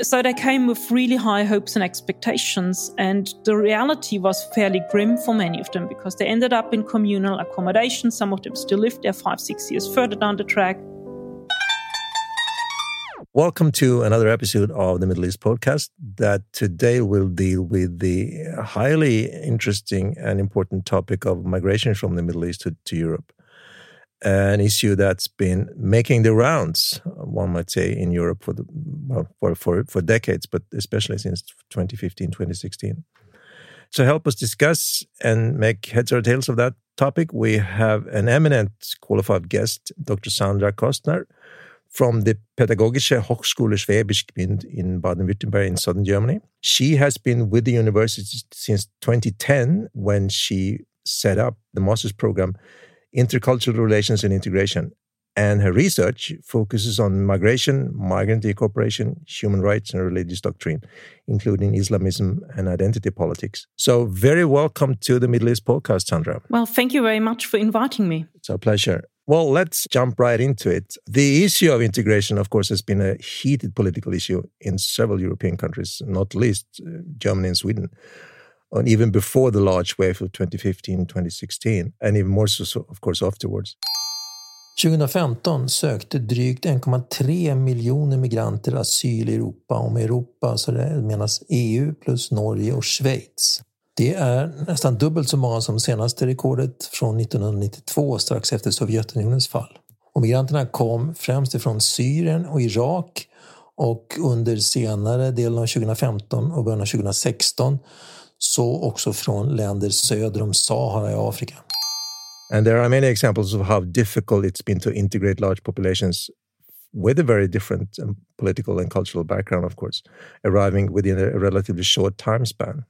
So they came with really high hopes and expectations, and the reality was fairly grim for many of them because they ended up in communal accommodation. Some of them still lived there five, six years further down the track. Welcome to another episode of the Middle East podcast that today will deal with the highly interesting and important topic of migration from the Middle East to, to Europe an issue that's been making the rounds, one might say, in Europe for the well for for, for decades, but especially since 2015, 2016. To help us discuss and make heads or tails of that topic, we have an eminent qualified guest, Dr. Sandra Kostner from the Pädagogische Hochschule Schwäbisch Gmünd in Baden-Württemberg in southern Germany. She has been with the university since 2010 when she set up the master's program intercultural relations and integration. And her research focuses on migration, migrant incorporation, human rights, and religious doctrine, including Islamism and identity politics. So, very welcome to the Middle East podcast, Sandra. Well, thank you very much for inviting me. It's our pleasure. Well, let's jump right into it. The issue of integration, of course, has been a heated political issue in several European countries, not least uh, Germany and Sweden and even before the large wave of 2015, 2016, and even more so, of course, afterwards. 2015 sökte drygt 1,3 miljoner migranter asyl i Europa. Om med Europa så det menas EU plus Norge och Schweiz. Det är nästan dubbelt så många som senaste rekordet från 1992 strax efter Sovjetunionens fall. Och migranterna kom främst ifrån Syrien och Irak och under senare delen av 2015 och början av 2016 så också från länder söder om Sahara i Afrika. And there are many examples of how difficult it's been to integrate large populations with a very different um, political and cultural background, of course, arriving within a relatively short time span.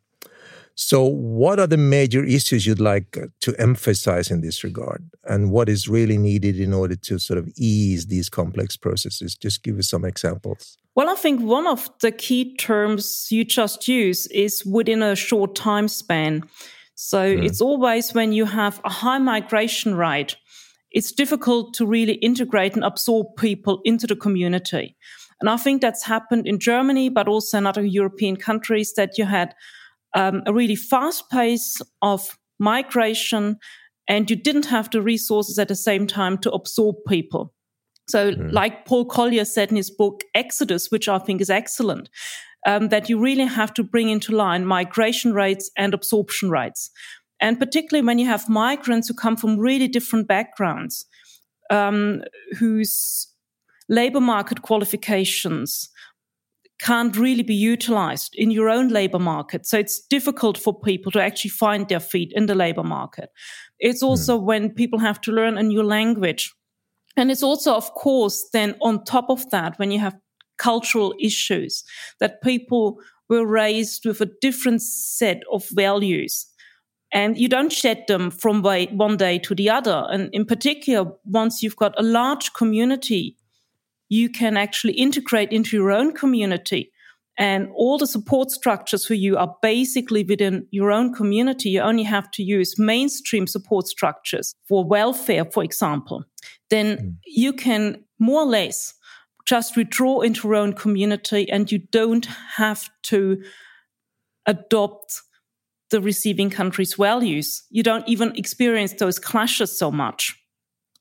So, what are the major issues you'd like to emphasize in this regard? And what is really needed in order to sort of ease these complex processes? Just give us some examples. Well, I think one of the key terms you just use is within a short time span. So, mm. it's always when you have a high migration rate, it's difficult to really integrate and absorb people into the community. And I think that's happened in Germany, but also in other European countries that you had um, a really fast pace of migration and you didn't have the resources at the same time to absorb people. So, mm. like Paul Collier said in his book Exodus, which I think is excellent, um, that you really have to bring into line migration rates and absorption rates. And particularly when you have migrants who come from really different backgrounds, um, whose labor market qualifications can't really be utilized in your own labor market. So it's difficult for people to actually find their feet in the labor market. It's also mm. when people have to learn a new language. And it's also, of course, then on top of that, when you have cultural issues that people were raised with a different set of values. And you don't shed them from one day to the other. And in particular, once you've got a large community you can actually integrate into your own community. And all the support structures for you are basically within your own community. You only have to use mainstream support structures for welfare, for example. Then mm. you can more or less just withdraw into your own community and you don't have to adopt the receiving country's values. You don't even experience those clashes so much.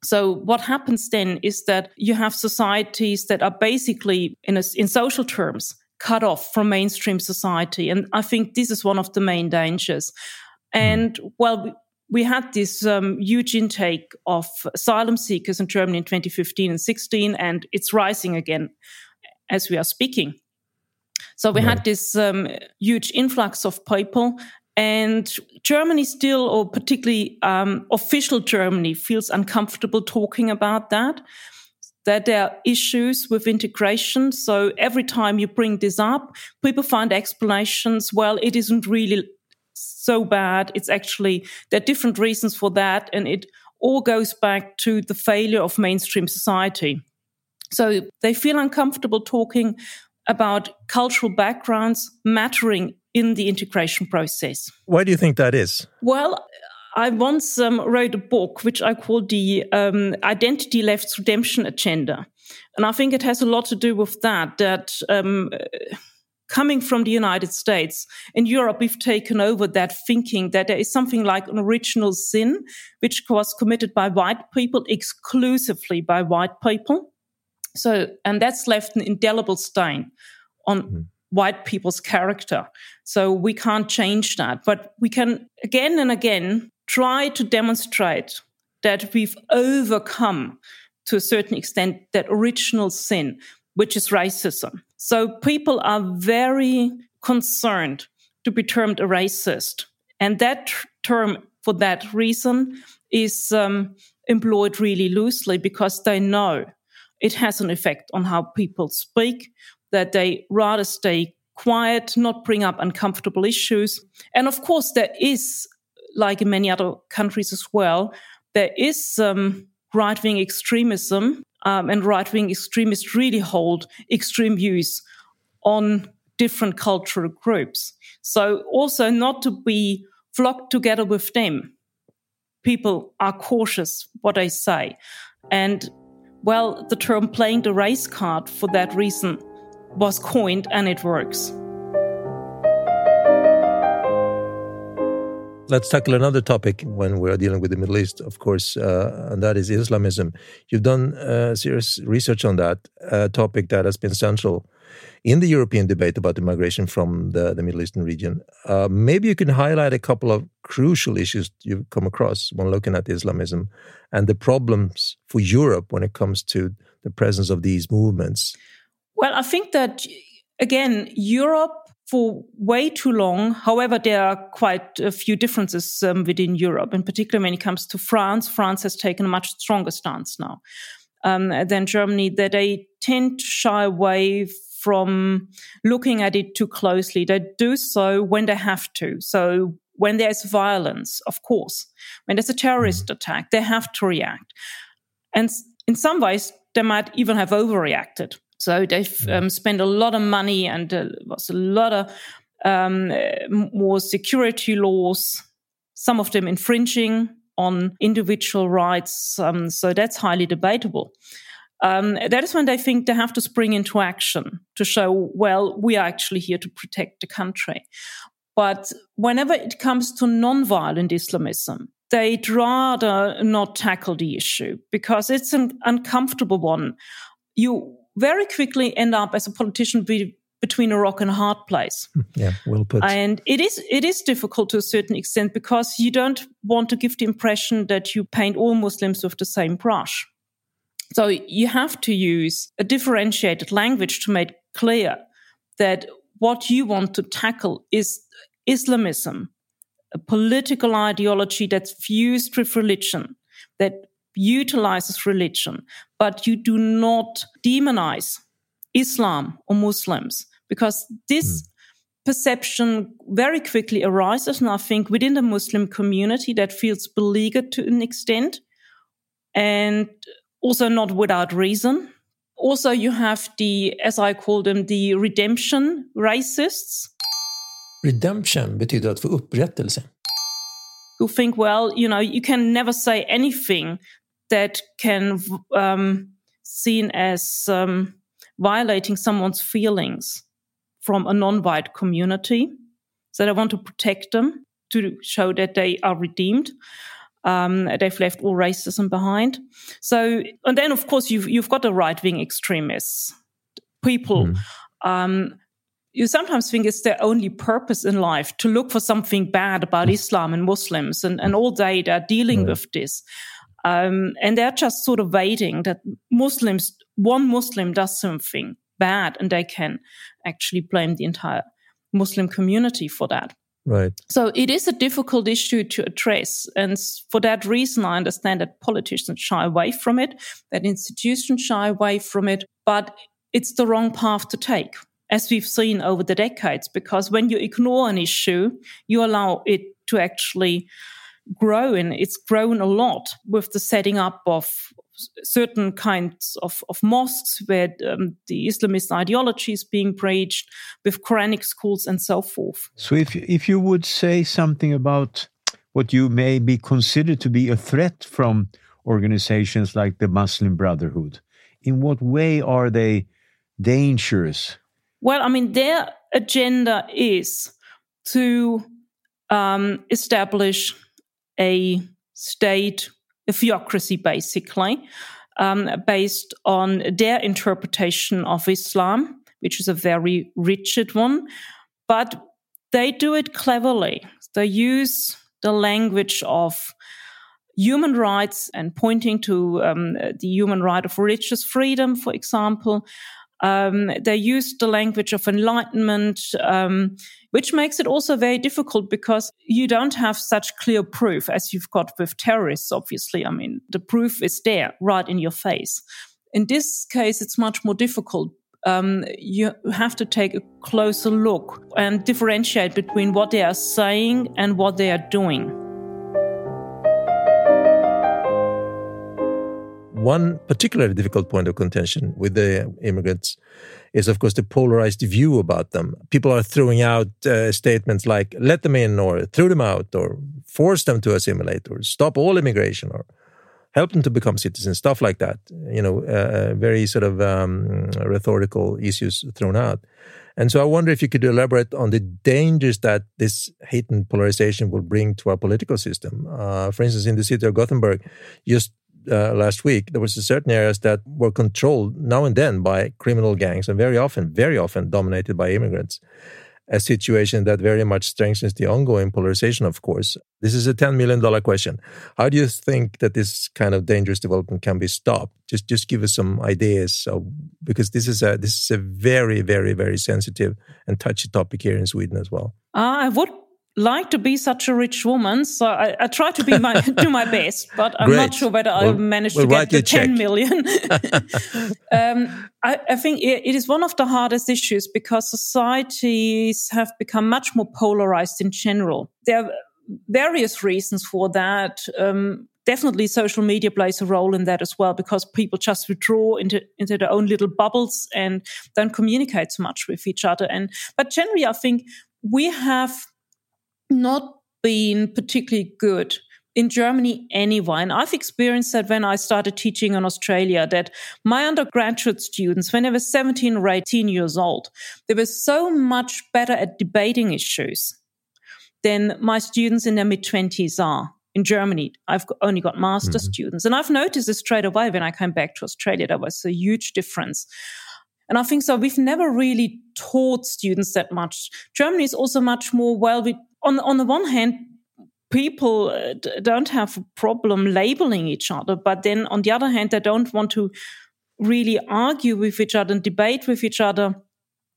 So what happens then is that you have societies that are basically in a, in social terms cut off from mainstream society. And I think this is one of the main dangers. And well, we had this um, huge intake of asylum seekers in Germany in 2015 and 16, and it's rising again as we are speaking. So we had this um, huge influx of people, and Germany still, or particularly um, official Germany, feels uncomfortable talking about that. That there are issues with integration. So every time you bring this up, people find explanations. Well, it isn't really so bad. It's actually, there are different reasons for that. And it all goes back to the failure of mainstream society. So they feel uncomfortable talking about cultural backgrounds mattering in the integration process. Why do you think that is? Well, I once um, wrote a book which I called the um, Identity Left's Redemption Agenda. And I think it has a lot to do with that, that um, coming from the United States, in Europe, we've taken over that thinking that there is something like an original sin, which was committed by white people, exclusively by white people. So, and that's left an indelible stain on mm. white people's character. So we can't change that, but we can again and again try to demonstrate that we've overcome to a certain extent that original sin, which is racism. So people are very concerned to be termed a racist. And that term, for that reason, is um, employed really loosely because they know it has an effect on how people speak, that they rather stay quiet, not bring up uncomfortable issues. And of course, there is, like in many other countries as well, there is um, right wing extremism, um, and right wing extremists really hold extreme views on different cultural groups. So, also not to be flocked together with them. People are cautious what they say. And well, the term playing the race card for that reason was coined and it works. Let's tackle another topic when we're dealing with the Middle East, of course, uh, and that is Islamism. You've done uh, serious research on that, a topic that has been central in the European debate about the migration from the, the Middle Eastern region. Uh, maybe you can highlight a couple of crucial issues you've come across when looking at Islamism and the problems for Europe when it comes to the presence of these movements. Well, I think that, again, Europe for way too long. However, there are quite a few differences um, within Europe, in particular when it comes to France. France has taken a much stronger stance now um, than Germany, that they tend to shy away from looking at it too closely. They do so when they have to. So when there's violence, of course, when there's a terrorist attack, they have to react. And in some ways, they might even have overreacted. So they've um, spent a lot of money and uh, was a lot of um, more security laws, some of them infringing on individual rights. Um, so that's highly debatable. Um, that is when they think they have to spring into action to show, well, we are actually here to protect the country. But whenever it comes to nonviolent Islamism, they'd rather not tackle the issue because it's an uncomfortable one. You very quickly end up as a politician be, between a rock and a hard place. Hmm, yeah, well put. And it is it is difficult to a certain extent because you don't want to give the impression that you paint all Muslims with the same brush. So you have to use a differentiated language to make clear that what you want to tackle is Islamism, a political ideology that's fused with religion, that utilizes religion, but you do not demonize Islam or Muslims because this mm. perception very quickly arises, and I think within the Muslim community that feels beleaguered to an extent, and also not without reason. Also, you have the, as I call them, the redemption racists. Redemption betyder att få upprättelse. Who think, well, you know, you can never say anything that can um, seen as um, violating someone's feelings from a non-white community. So they want to protect them to show that they are redeemed. Um, they've left all racism behind. So, and then of course you've you've got the right wing extremists, people. Mm. Um, you sometimes think it's their only purpose in life to look for something bad about Islam and Muslims, and, and all day they're dealing right. with this. Um, and they're just sort of waiting that Muslims, one Muslim does something bad, and they can actually blame the entire Muslim community for that. Right. So it is a difficult issue to address. And for that reason, I understand that politicians shy away from it, that institutions shy away from it, but it's the wrong path to take, as we've seen over the decades, because when you ignore an issue, you allow it to actually grow and it's grown a lot with the setting up of certain kinds of, of mosques where um, the Islamist ideology is being preached, with Quranic schools and so forth. So, if if you would say something about what you may be considered to be a threat from organizations like the Muslim Brotherhood, in what way are they dangerous? Well, I mean, their agenda is to um, establish a state, a theocracy, basically, um, based on their interpretation of Islam, which is a very rigid one. But they do it cleverly. They use the language of human rights and pointing to um, the human right of religious freedom, for example. Um, they use the language of enlightenment, um, which makes it also very difficult because you don't have such clear proof as you've got with terrorists, obviously. I mean, the proof is there right in your face. In this case, it's much more difficult. Um, you have to take a closer look and differentiate between what they are saying and what they are doing. One particularly difficult point of contention with the immigrants is, of course, the polarized view about them. People are throwing out uh, statements like let them in, or throw them out, or force them to assimilate, or stop all immigration, or help them to become citizens, stuff like that. You know, uh, uh very sort of um, rhetorical issues thrown out. And so I wonder if you could elaborate on the dangers that this hate and polarization will bring to our political system. Uh, for instance, in the city of Gothenburg, just uh, last week, there was certain areas that were controlled now and then by criminal gangs, and very often, very often dominated by immigrants. A situation that very much strengthens the ongoing polarization, of course. This is a $10 million question. How do you think that this kind of dangerous development can be stopped? Just, just give us some ideas. So, because this is a, this is a very, very, very sensitive and touchy topic here in Sweden as well. Uh, I would like to be such a rich woman, so I, I try to be my do my best, but I'm Great. not sure whether we'll, I'll manage we'll to get the 10 million. um, I, I, think it, it is one of the hardest issues because societies have become much more polarized in general. There are various reasons for that. Um, definitely, social media plays a role in that as well because people just withdraw into into their own little bubbles and don't communicate so much with each other. And but generally, I think we have not been particularly good in Germany anyway. And I've experienced that when I started teaching in Australia, that my undergraduate students, when they were 17 or 18 years old, they were so much better at debating issues than my students in their mid 20s are. In Germany, I've only got master mm-hmm. students. And I've noticed this straight away when I came back to Australia. There was a huge difference. And I think so. We've never really taught students that much. Germany is also much more well. We on on the one hand, people uh, don't have a problem labeling each other, but then on the other hand, they don't want to really argue with each other and debate with each other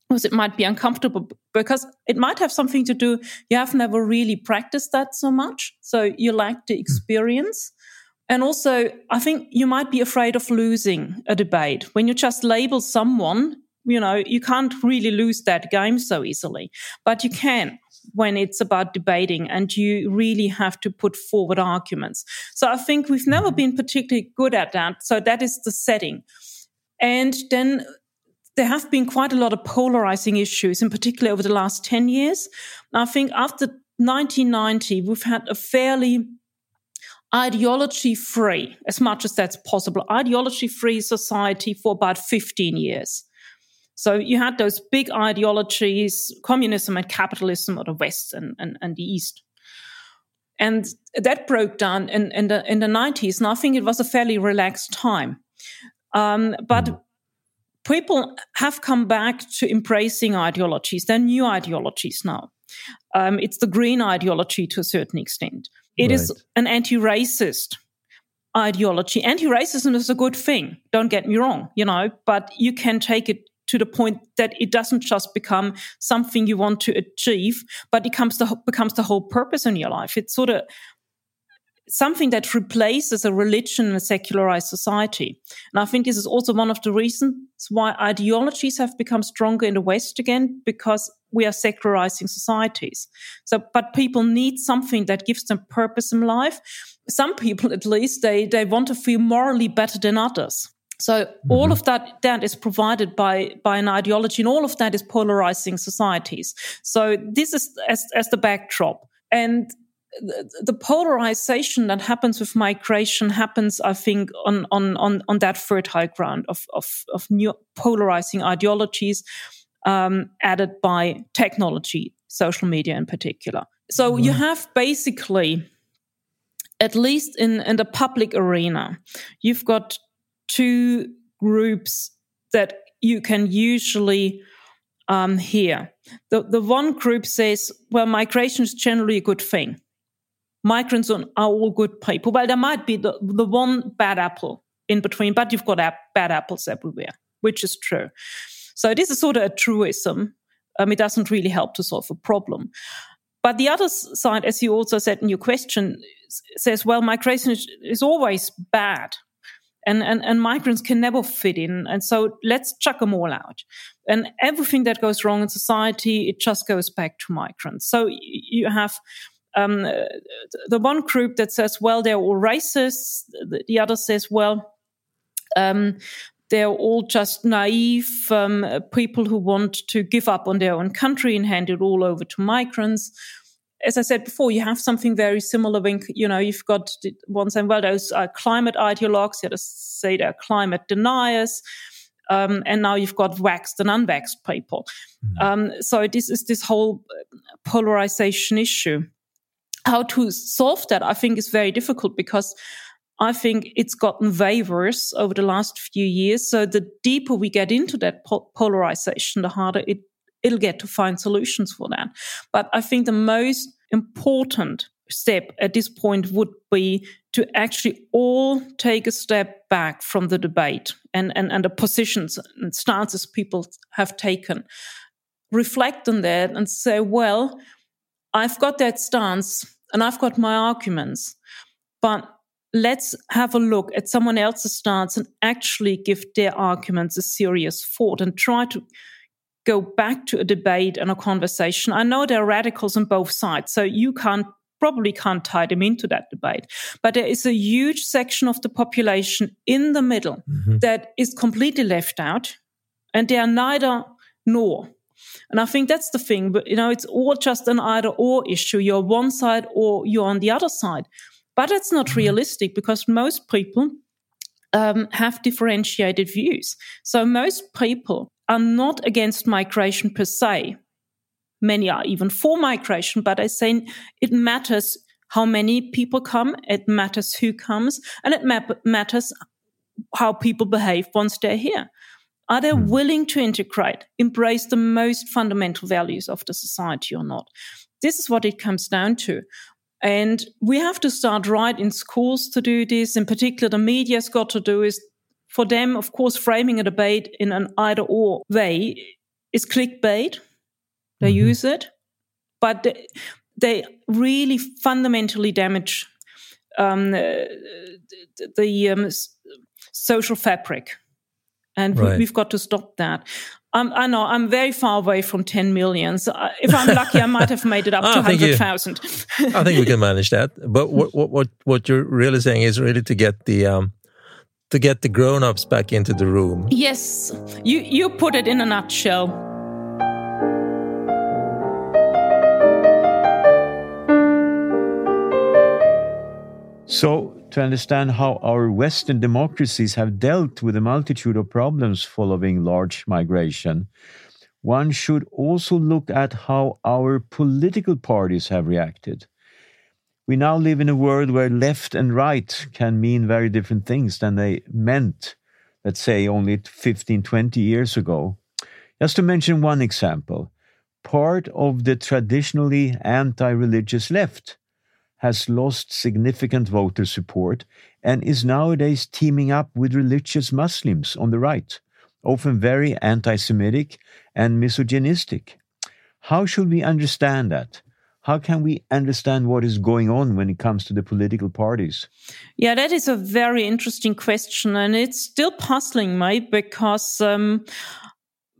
because it might be uncomfortable because it might have something to do you have never really practiced that so much so you lack the hmm. experience. And also i think you might be afraid of losing a debate. When you just label someone you know you can't really lose that game so easily but you can when it's about debating and you really have to put forward arguments. So I think we've never mm-hmm. been particularly good at that. So that is the setting. And then there have been quite a lot of polarizing issues, in particular over the last 10 years. I think after 1990, we've had a fairly ideology free, as much as that's possible, ideology free society for about 15 years. So you had those big ideologies, communism and capitalism, or the West and, and, and the East. And that broke down in, in, the, in the 90s. And I think it was a fairly relaxed time. Um, but people have come back to embracing ideologies. They're new ideologies now. Um, it's the green ideology to a certain extent. It right. is an anti racist ideology. Anti racism is a good thing, don't get me wrong, you know, but you can take it to the point that it doesn't just become something you want to achieve, but it becomes the, becomes the whole purpose in your life. It's sort of something that replaces a religion in a secularized society. And I think this is also one of the reasons why ideologies have become stronger in the West again, because we are secularizing societies. So, but people need something that gives them purpose in life. Some people, at least, they, they want to feel morally better than others. So mm-hmm. all of that that is provided by by an ideology, and all of that is polarizing societies. So this is as as the backdrop, and the polarization that happens with migration happens, I think, on on on, on that fertile ground of, of of new polarizing ideologies um, added by technology, social media in particular. So mm-hmm. you have basically, at least in in the public arena, you've got two groups that you can usually um, hear. The the one group says, well, migration is generally a good thing migrants are all good people. Well, there might be the, the one bad apple in between, but you've got bad apples everywhere, which is true. So this is sort of a truism. Um, it doesn't really help to solve a problem. But the other side, as you also said in your question, says, well, migration is, is always bad. And, and, and migrants can never fit in. And so let's chuck them all out. And everything that goes wrong in society, it just goes back to migrants. So you have um, the one group that says, well, they're all racist. The other says, well, um, they're all just naive um, people who want to give up on their own country and hand it all over to migrants. As I said before, you have something very similar when, you know, you've got one saying, well, those are climate ideologues, You the others say they're climate deniers. Um, and now you've got vaxxed and unvaxxed people. Mm-hmm. Um, so this is this whole polarization issue how to solve that, I think, is very difficult because I think it's gotten waivers over the last few years. So the deeper we get into that po- polarization, the harder it it'll get to find solutions for that. But I think the most important step at this point would be to actually all take a step back from the debate and, and, and the positions and stances people have taken. Reflect on that and say, well, I've got that stance and I've got my arguments, but let's have a look at someone else's stance and actually give their arguments a serious thought and try to go back to a debate and a conversation. I know there are radicals on both sides, so you can't probably can't tie them into that debate. But there is a huge section of the population in the middle mm-hmm. that is completely left out, and they are neither nor. And I think that's the thing. But, you know, it's all just an either or issue. You're one side or you're on the other side. But it's not mm-hmm. realistic because most people um, have differentiated views. So most people are not against migration per se. Many are even for migration, but I say it matters how many people come, it matters who comes, and it ma- matters how people behave once they're here. Are they mm. willing to integrate, embrace the most fundamental values of the society or not? This is what it comes down to. And we have to start right in schools to do this. In particular, the media's got to do is for them, of course, framing a debate in an either or way is clickbait. They mm-hmm. use it, but they, they really fundamentally damage um, the, the um, social fabric and right. we, have got to stop that. Um, I know I'm very far away from 10 million. So if I'm lucky, I might have made it up to 100,000. I think we can manage that. But what, what, what, what you're really saying is really to get the, um, to get the grown-ups back into the room. Yes, you, you put it in a nutshell. So to understand how our Western democracies have dealt with a multitude of problems following large migration, one should also look at how our political parties have reacted. We now live in a world where left and right can mean very different things than they meant, let's say, only 15, 20 years ago. Just to mention one example, part of the traditionally anti religious left has lost significant voter support and is nowadays teaming up with religious Muslims on the right, often very anti Semitic and misogynistic. How should we understand that? How can we understand what is going on when it comes to the political parties? Yeah, that is a very interesting question. And it's still puzzling me because um,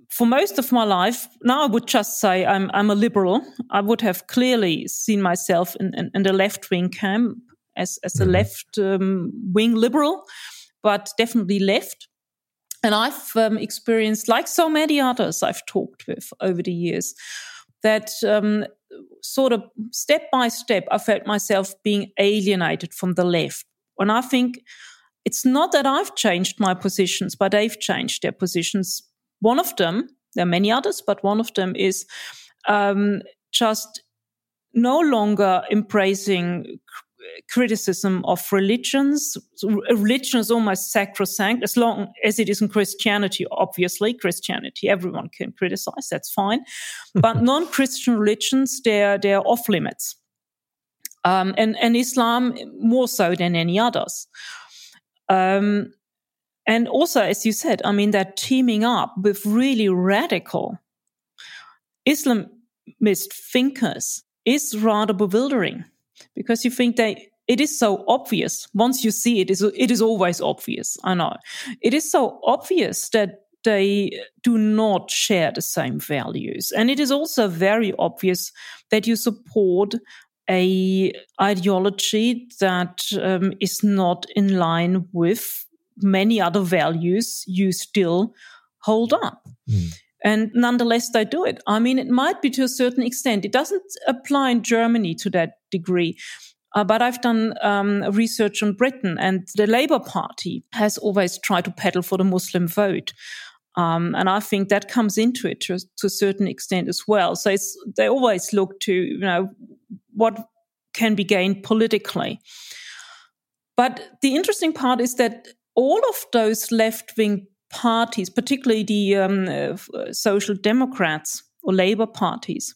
for most of my life, now I would just say I'm, I'm a liberal. I would have clearly seen myself in, in, in the left wing camp as, as a mm-hmm. left um, wing liberal, but definitely left. And I've um, experienced, like so many others I've talked with over the years, that um, sort of step by step, I felt myself being alienated from the left. And I think it's not that I've changed my positions, but they've changed their positions. One of them, there are many others, but one of them is um, just no longer embracing criticism of religions. Religion is almost sacrosanct, as long as it isn't Christianity, obviously. Christianity, everyone can criticize, that's fine. but non Christian religions, they're, they're off limits. Um, and, and Islam more so than any others. Um, and also, as you said, I mean, they're teaming up with really radical Islamist thinkers is rather bewildering because you think they it is so obvious. Once you see it is it is always obvious. I know. It is so obvious that they do not share the same values. And it is also very obvious that you support a ideology that um, is not in line with many other values you still hold up. Mm. And nonetheless, they do it. I mean, it might be to a certain extent. It doesn't apply in Germany to that degree. Uh, but I've done um, research on Britain, and the Labour Party has always tried to peddle for the Muslim vote. Um, and I think that comes into it to, to, a certain extent as well. So they always look to, you know, what can be gained politically. But the interesting part is that all of those left wing parties, particularly the um, uh, social democrats or labor parties,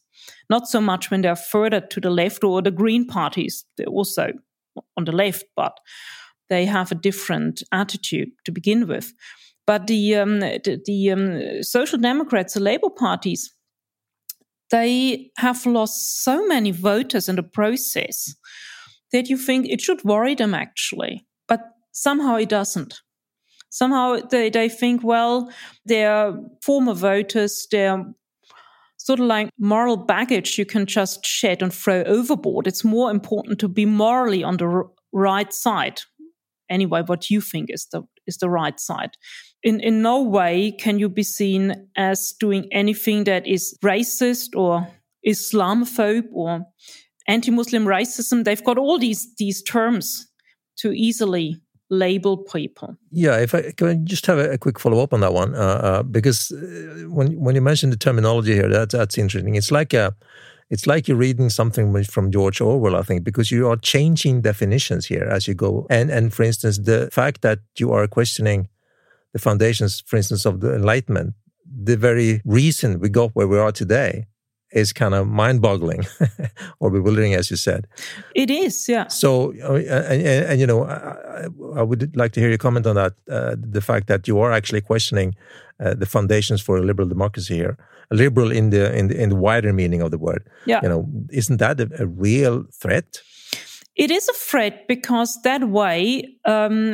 not so much when they're further to the left or the green parties, they're also on the left, but they have a different attitude to begin with. But the, um, the, the um, social democrats, the labor parties, they have lost so many voters in the process that you think it should worry them actually. But somehow it doesn't somehow they, they think, well, they're former voters, they're sort of like moral baggage you can just shed and throw overboard. It's more important to be morally on the r- right side. Anyway, what you think is the is the right side. In in no way can you be seen as doing anything that is racist or Islamophobe or anti-Muslim racism. They've got all these these terms to easily label people. Yeah, if I can I just have a, a quick follow up on that one, uh, uh, because uh, when when you mentioned the terminology here, that's that's interesting. It's like a it's like you're reading something from George Orwell, I think, because you are changing definitions here as you go. And and for instance, the fact that you are questioning the foundations, for instance, of the Enlightenment, the very reason we got where we are today is kind of mind boggling or bewildering, as you said. It is, yeah. So, and, and, and you know, I, I, would like to hear your comment on that uh, the fact that you are actually questioning uh, the foundations for a liberal democracy here. A liberal in the, in the in the wider meaning of the word. Yeah. You know, isn't that a, a real threat? It is a threat because that way, um,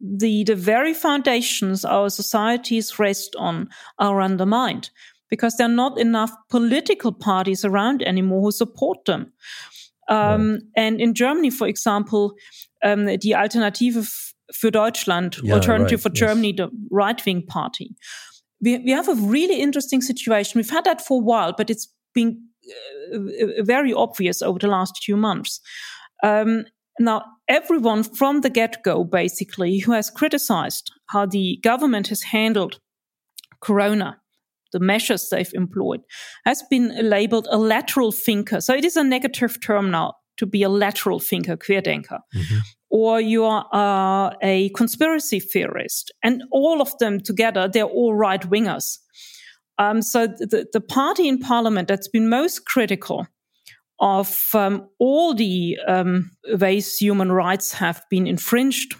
the the very foundations our societies rest on are undermined because there are not enough political parties around anymore who support them. Um, right. And in Germany, for example, um, the Alternative für Deutschland, yeah, Alternative right, for yes. Germany, the right wing party. We, we have a really interesting situation. We've had that for a while, but it's been uh, very obvious over the last few months. Um, now, everyone from the get go, basically, who has criticized how the government has handled Corona the measures they've employed, has been labeled a lateral thinker. So it is a negative term now to be a lateral thinker, Querdenker. Mm-hmm. Or you are uh, a conspiracy theorist. And all of them together, they're all right wingers. Um, so the, the party in parliament that's been most critical of um, all the um, ways human rights have been infringed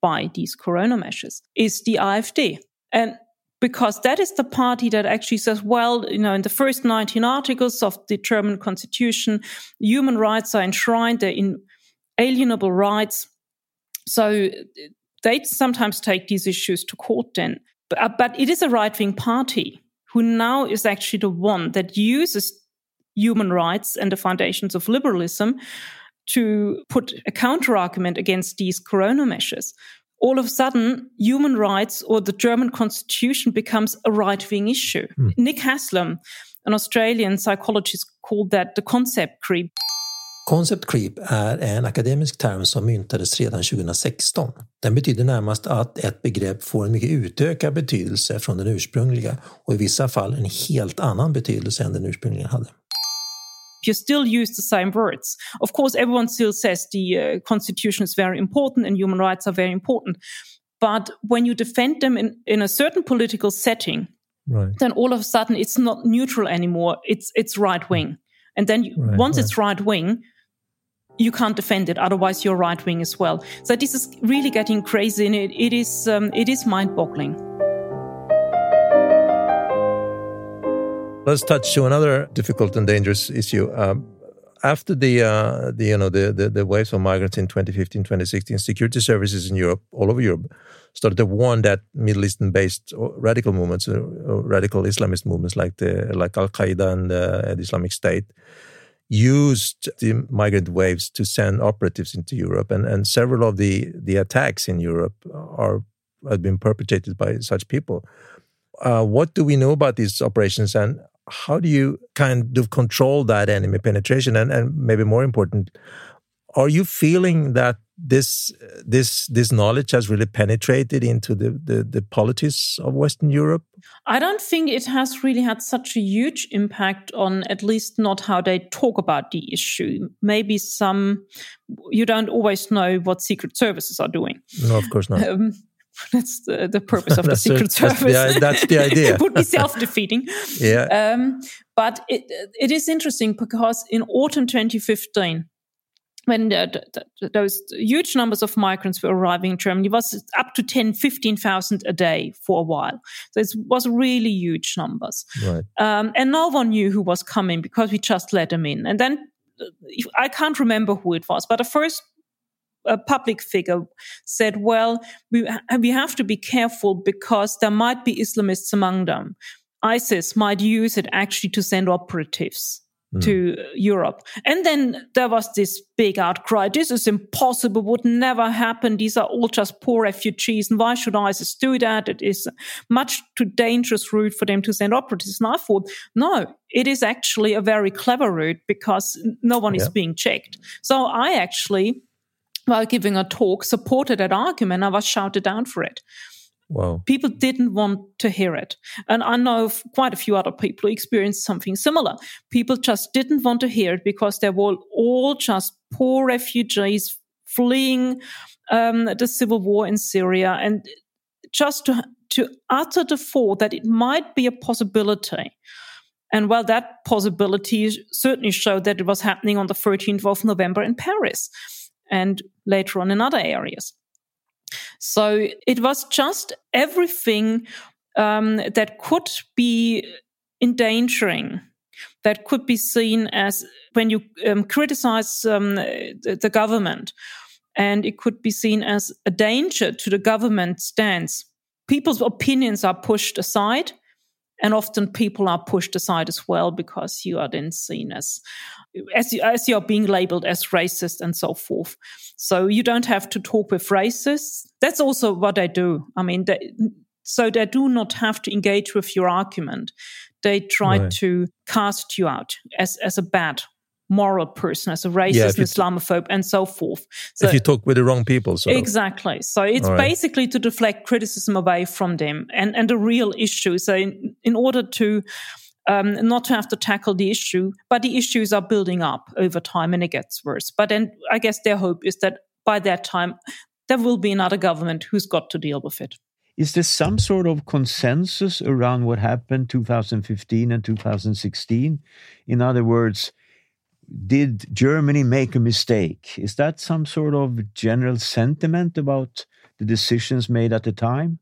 by these corona measures is the AfD. And because that is the party that actually says, well, you know, in the first 19 articles of the German constitution, human rights are enshrined, they're inalienable rights. So they sometimes take these issues to court then. But, uh, but it is a right wing party who now is actually the one that uses human rights and the foundations of liberalism to put a counter argument against these corona measures all of a sudden, human rights or the German constitution becomes a right wing issue. Mm. Nick Haslam, An Australian psychologist called that the concept creep. Concept creep är en akademisk term som myntades redan 2016. Den betyder närmast att ett begrepp får en mycket utökad betydelse från den ursprungliga och i vissa fall en helt annan betydelse än den ursprungligen hade. You still use the same words. Of course, everyone still says the uh, constitution is very important and human rights are very important. But when you defend them in, in a certain political setting, right. then all of a sudden it's not neutral anymore. It's, it's right wing. And then you, right, once right. it's right wing, you can't defend it. Otherwise, you're right wing as well. So this is really getting crazy, and it, it is um, it is mind boggling. Let's touch to another difficult and dangerous issue. Um, after the, uh, the you know the, the, the waves of migrants in 2015 2016 security services in Europe all over Europe started to warn that Middle Eastern based radical movements uh, radical Islamist movements like the like Al Qaeda and uh, the Islamic State used the migrant waves to send operatives into Europe. And and several of the the attacks in Europe are have been perpetrated by such people. Uh, what do we know about these operations? And how do you kind of control that enemy penetration? And, and maybe more important, are you feeling that this this this knowledge has really penetrated into the, the, the politics of Western Europe? I don't think it has really had such a huge impact on at least not how they talk about the issue. Maybe some you don't always know what secret services are doing. No, of course not. Um, that's the, the purpose of the Secret Service. That's the, that's the idea. it would be self-defeating. yeah. Um, but it it is interesting because in autumn 2015, when the, the, those huge numbers of migrants were arriving in Germany, it was up to 10, 15,000 a day for a while. So it was really huge numbers. Right. Um, and no one knew who was coming because we just let them in. And then uh, I can't remember who it was, but the first a public figure said, well, we, we have to be careful because there might be Islamists among them. ISIS might use it actually to send operatives mm. to Europe. And then there was this big outcry. This is impossible, would never happen. These are all just poor refugees. And why should ISIS do that? It is much too dangerous route for them to send operatives. And I thought, no, it is actually a very clever route because no one yeah. is being checked. So I actually while giving a talk supported that argument. I was shouted down for it. Wow. People didn't want to hear it. And I know quite a few other people who experienced something similar. People just didn't want to hear it because they were all just poor refugees fleeing um, the civil war in Syria. And just to, to utter the thought that it might be a possibility. And well, that possibility certainly showed that it was happening on the 13th of November in Paris and later on in other areas. So it was just everything um, that could be endangering, that could be seen as when you um, criticize um, the, the government, and it could be seen as a danger to the government stance. People's opinions are pushed aside and often people are pushed aside as well because you are then seen as as you, as you're being labeled as racist and so forth. So you don't have to talk with racists. That's also what they do. I mean they, so they do not have to engage with your argument. They try right. to cast you out as as a bad moral person, as a racist, yeah, Islamophobe, and so forth. So, if you talk with the wrong people, so exactly. So it's right. basically to deflect criticism away from them and and the real issue. So in, in order to um, not to have to tackle the issue, but the issues are building up over time and it gets worse. But then I guess their hope is that by that time there will be another government who's got to deal with it. Is there some sort of consensus around what happened 2015 and 2016? In other words, did Germany make a mistake? Is that some sort of general sentiment about the decisions made at the time?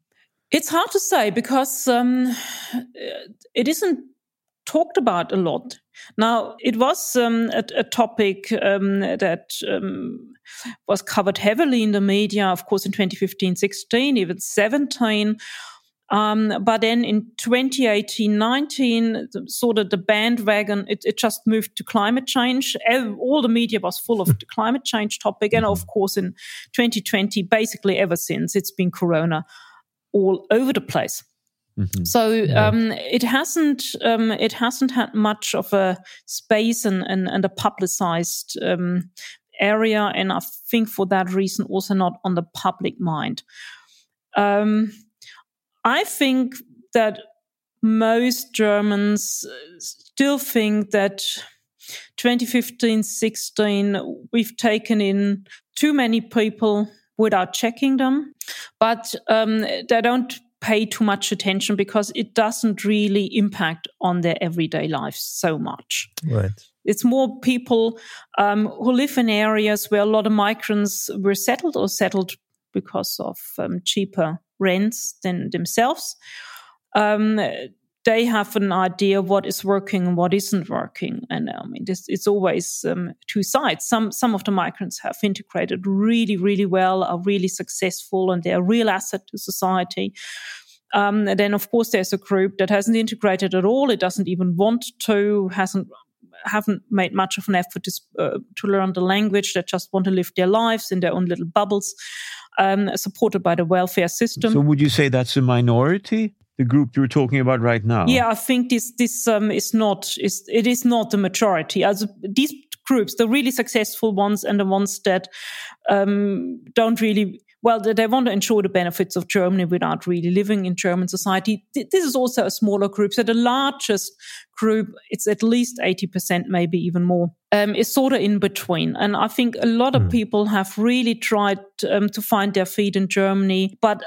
It's hard to say because um, it isn't talked about a lot. Now, it was um, a, a, topic um, that um, was covered heavily in the media, of course, in 2015 16, even 17. Um, but then in 2018 19, sort of the bandwagon, it, it, just moved to climate change. All the media was full of the climate change topic. And of course, in 2020, basically ever since, it's been Corona all over the place. Mm-hmm. So um, it hasn't um, it hasn't had much of a space and and, and a publicized um, area, and I think for that reason also not on the public mind. Um, I think that most Germans still think that 2015 16 we've taken in too many people without checking them but um, they don't pay too much attention because it doesn't really impact on their everyday lives so much. Right. It's more people um, who live in areas where a lot of migrants were settled or settled because of um, cheaper rents than themselves. Um, they have an idea what is working and what isn't working. And I mean, this, it's always um, two sides. Some some of the migrants have integrated really, really well, are really successful, and they're a real asset to society. Um, then, of course, there's a group that hasn't integrated at all. It doesn't even want to, hasn't haven't made much of an effort to, uh, to learn the language. They just want to live their lives in their own little bubbles, um, supported by the welfare system. So, would you say that's a minority? the group you're talking about right now? Yeah, I think this this um, is not is it is not the majority. As these groups, the really successful ones and the ones that um, don't really well, they want to ensure the benefits of Germany without really living in German society. This is also a smaller group. So the largest group, it's at least 80%, maybe even more, um, is sort of in between. And I think a lot of mm. people have really tried um, to find their feet in Germany, but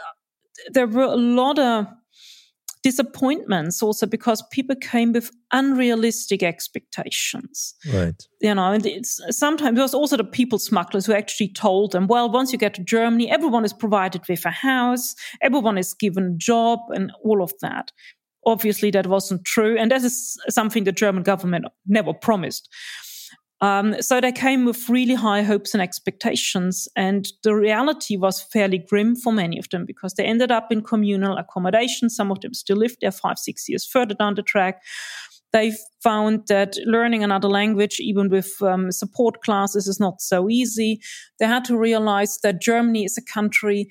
there were a lot of disappointments also because people came with unrealistic expectations. Right. You know, and it's sometimes there was also the people smugglers who actually told them, well, once you get to Germany, everyone is provided with a house, everyone is given a job and all of that. Obviously, that wasn't true. And that is something the German government never promised. Um, so they came with really high hopes and expectations. And the reality was fairly grim for many of them because they ended up in communal accommodation. Some of them still lived there five, six years further down the track. They found that learning another language, even with um, support classes, is not so easy. They had to realize that Germany is a country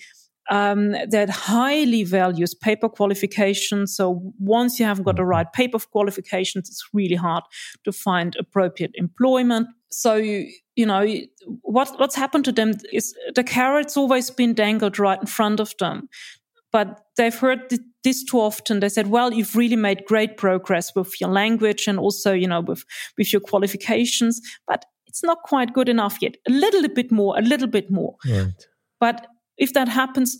um, that highly values paper qualifications. So once you haven't got the mm-hmm. right paper qualifications, it's really hard to find appropriate employment. So you, you know what what's happened to them is the carrot's always been dangled right in front of them. But they've heard this too often. They said, "Well, you've really made great progress with your language and also, you know, with with your qualifications, but it's not quite good enough yet. A little bit more, a little bit more." Right. But if that happens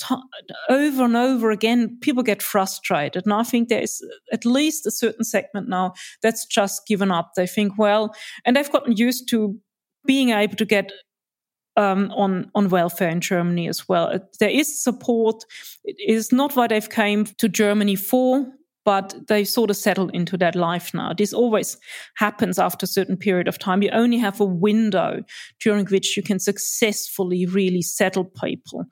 over and over again, people get frustrated. And I think there is at least a certain segment now that's just given up. They think, well, and they've gotten used to being able to get um, on on welfare in Germany as well. There is support. It is not what they've came to Germany for but they sort of settle into that life now. This always happens after a certain period of time. You only have a window during which you can successfully really settle people.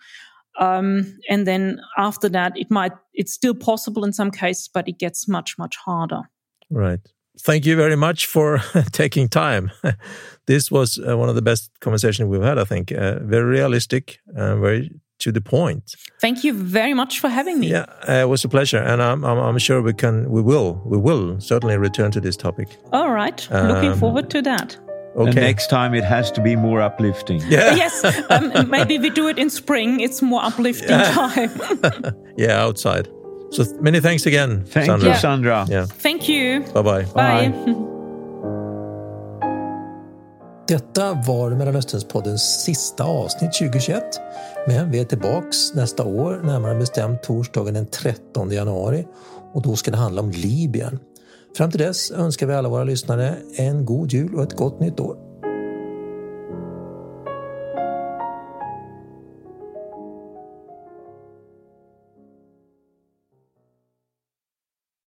Um, and then after that, it might, it's still possible in some cases, but it gets much, much harder. Right. Thank you very much for taking time. this was uh, one of the best conversations we've had, I think. Uh, very realistic, uh, very to the point. Thank you very much for having me. Yeah, uh, it was a pleasure, and I'm, I'm, I'm, sure we can, we will, we will certainly return to this topic. All right, um, looking forward to that. Okay. And next time it has to be more uplifting. Yeah. yes, um, maybe we do it in spring. It's more uplifting yeah. time. yeah, outside. So many thanks again. Thank Sandra. you, Sandra. Yeah. Thank you. Bye-bye. Bye. Bye. Detta var Mellanösternspoddens sista avsnitt 2021. Men vi är tillbaks nästa år, närmare bestämt torsdagen den 13 januari. Och då ska det handla om Libyen. Fram till dess önskar vi alla våra lyssnare en god jul och ett gott nytt år.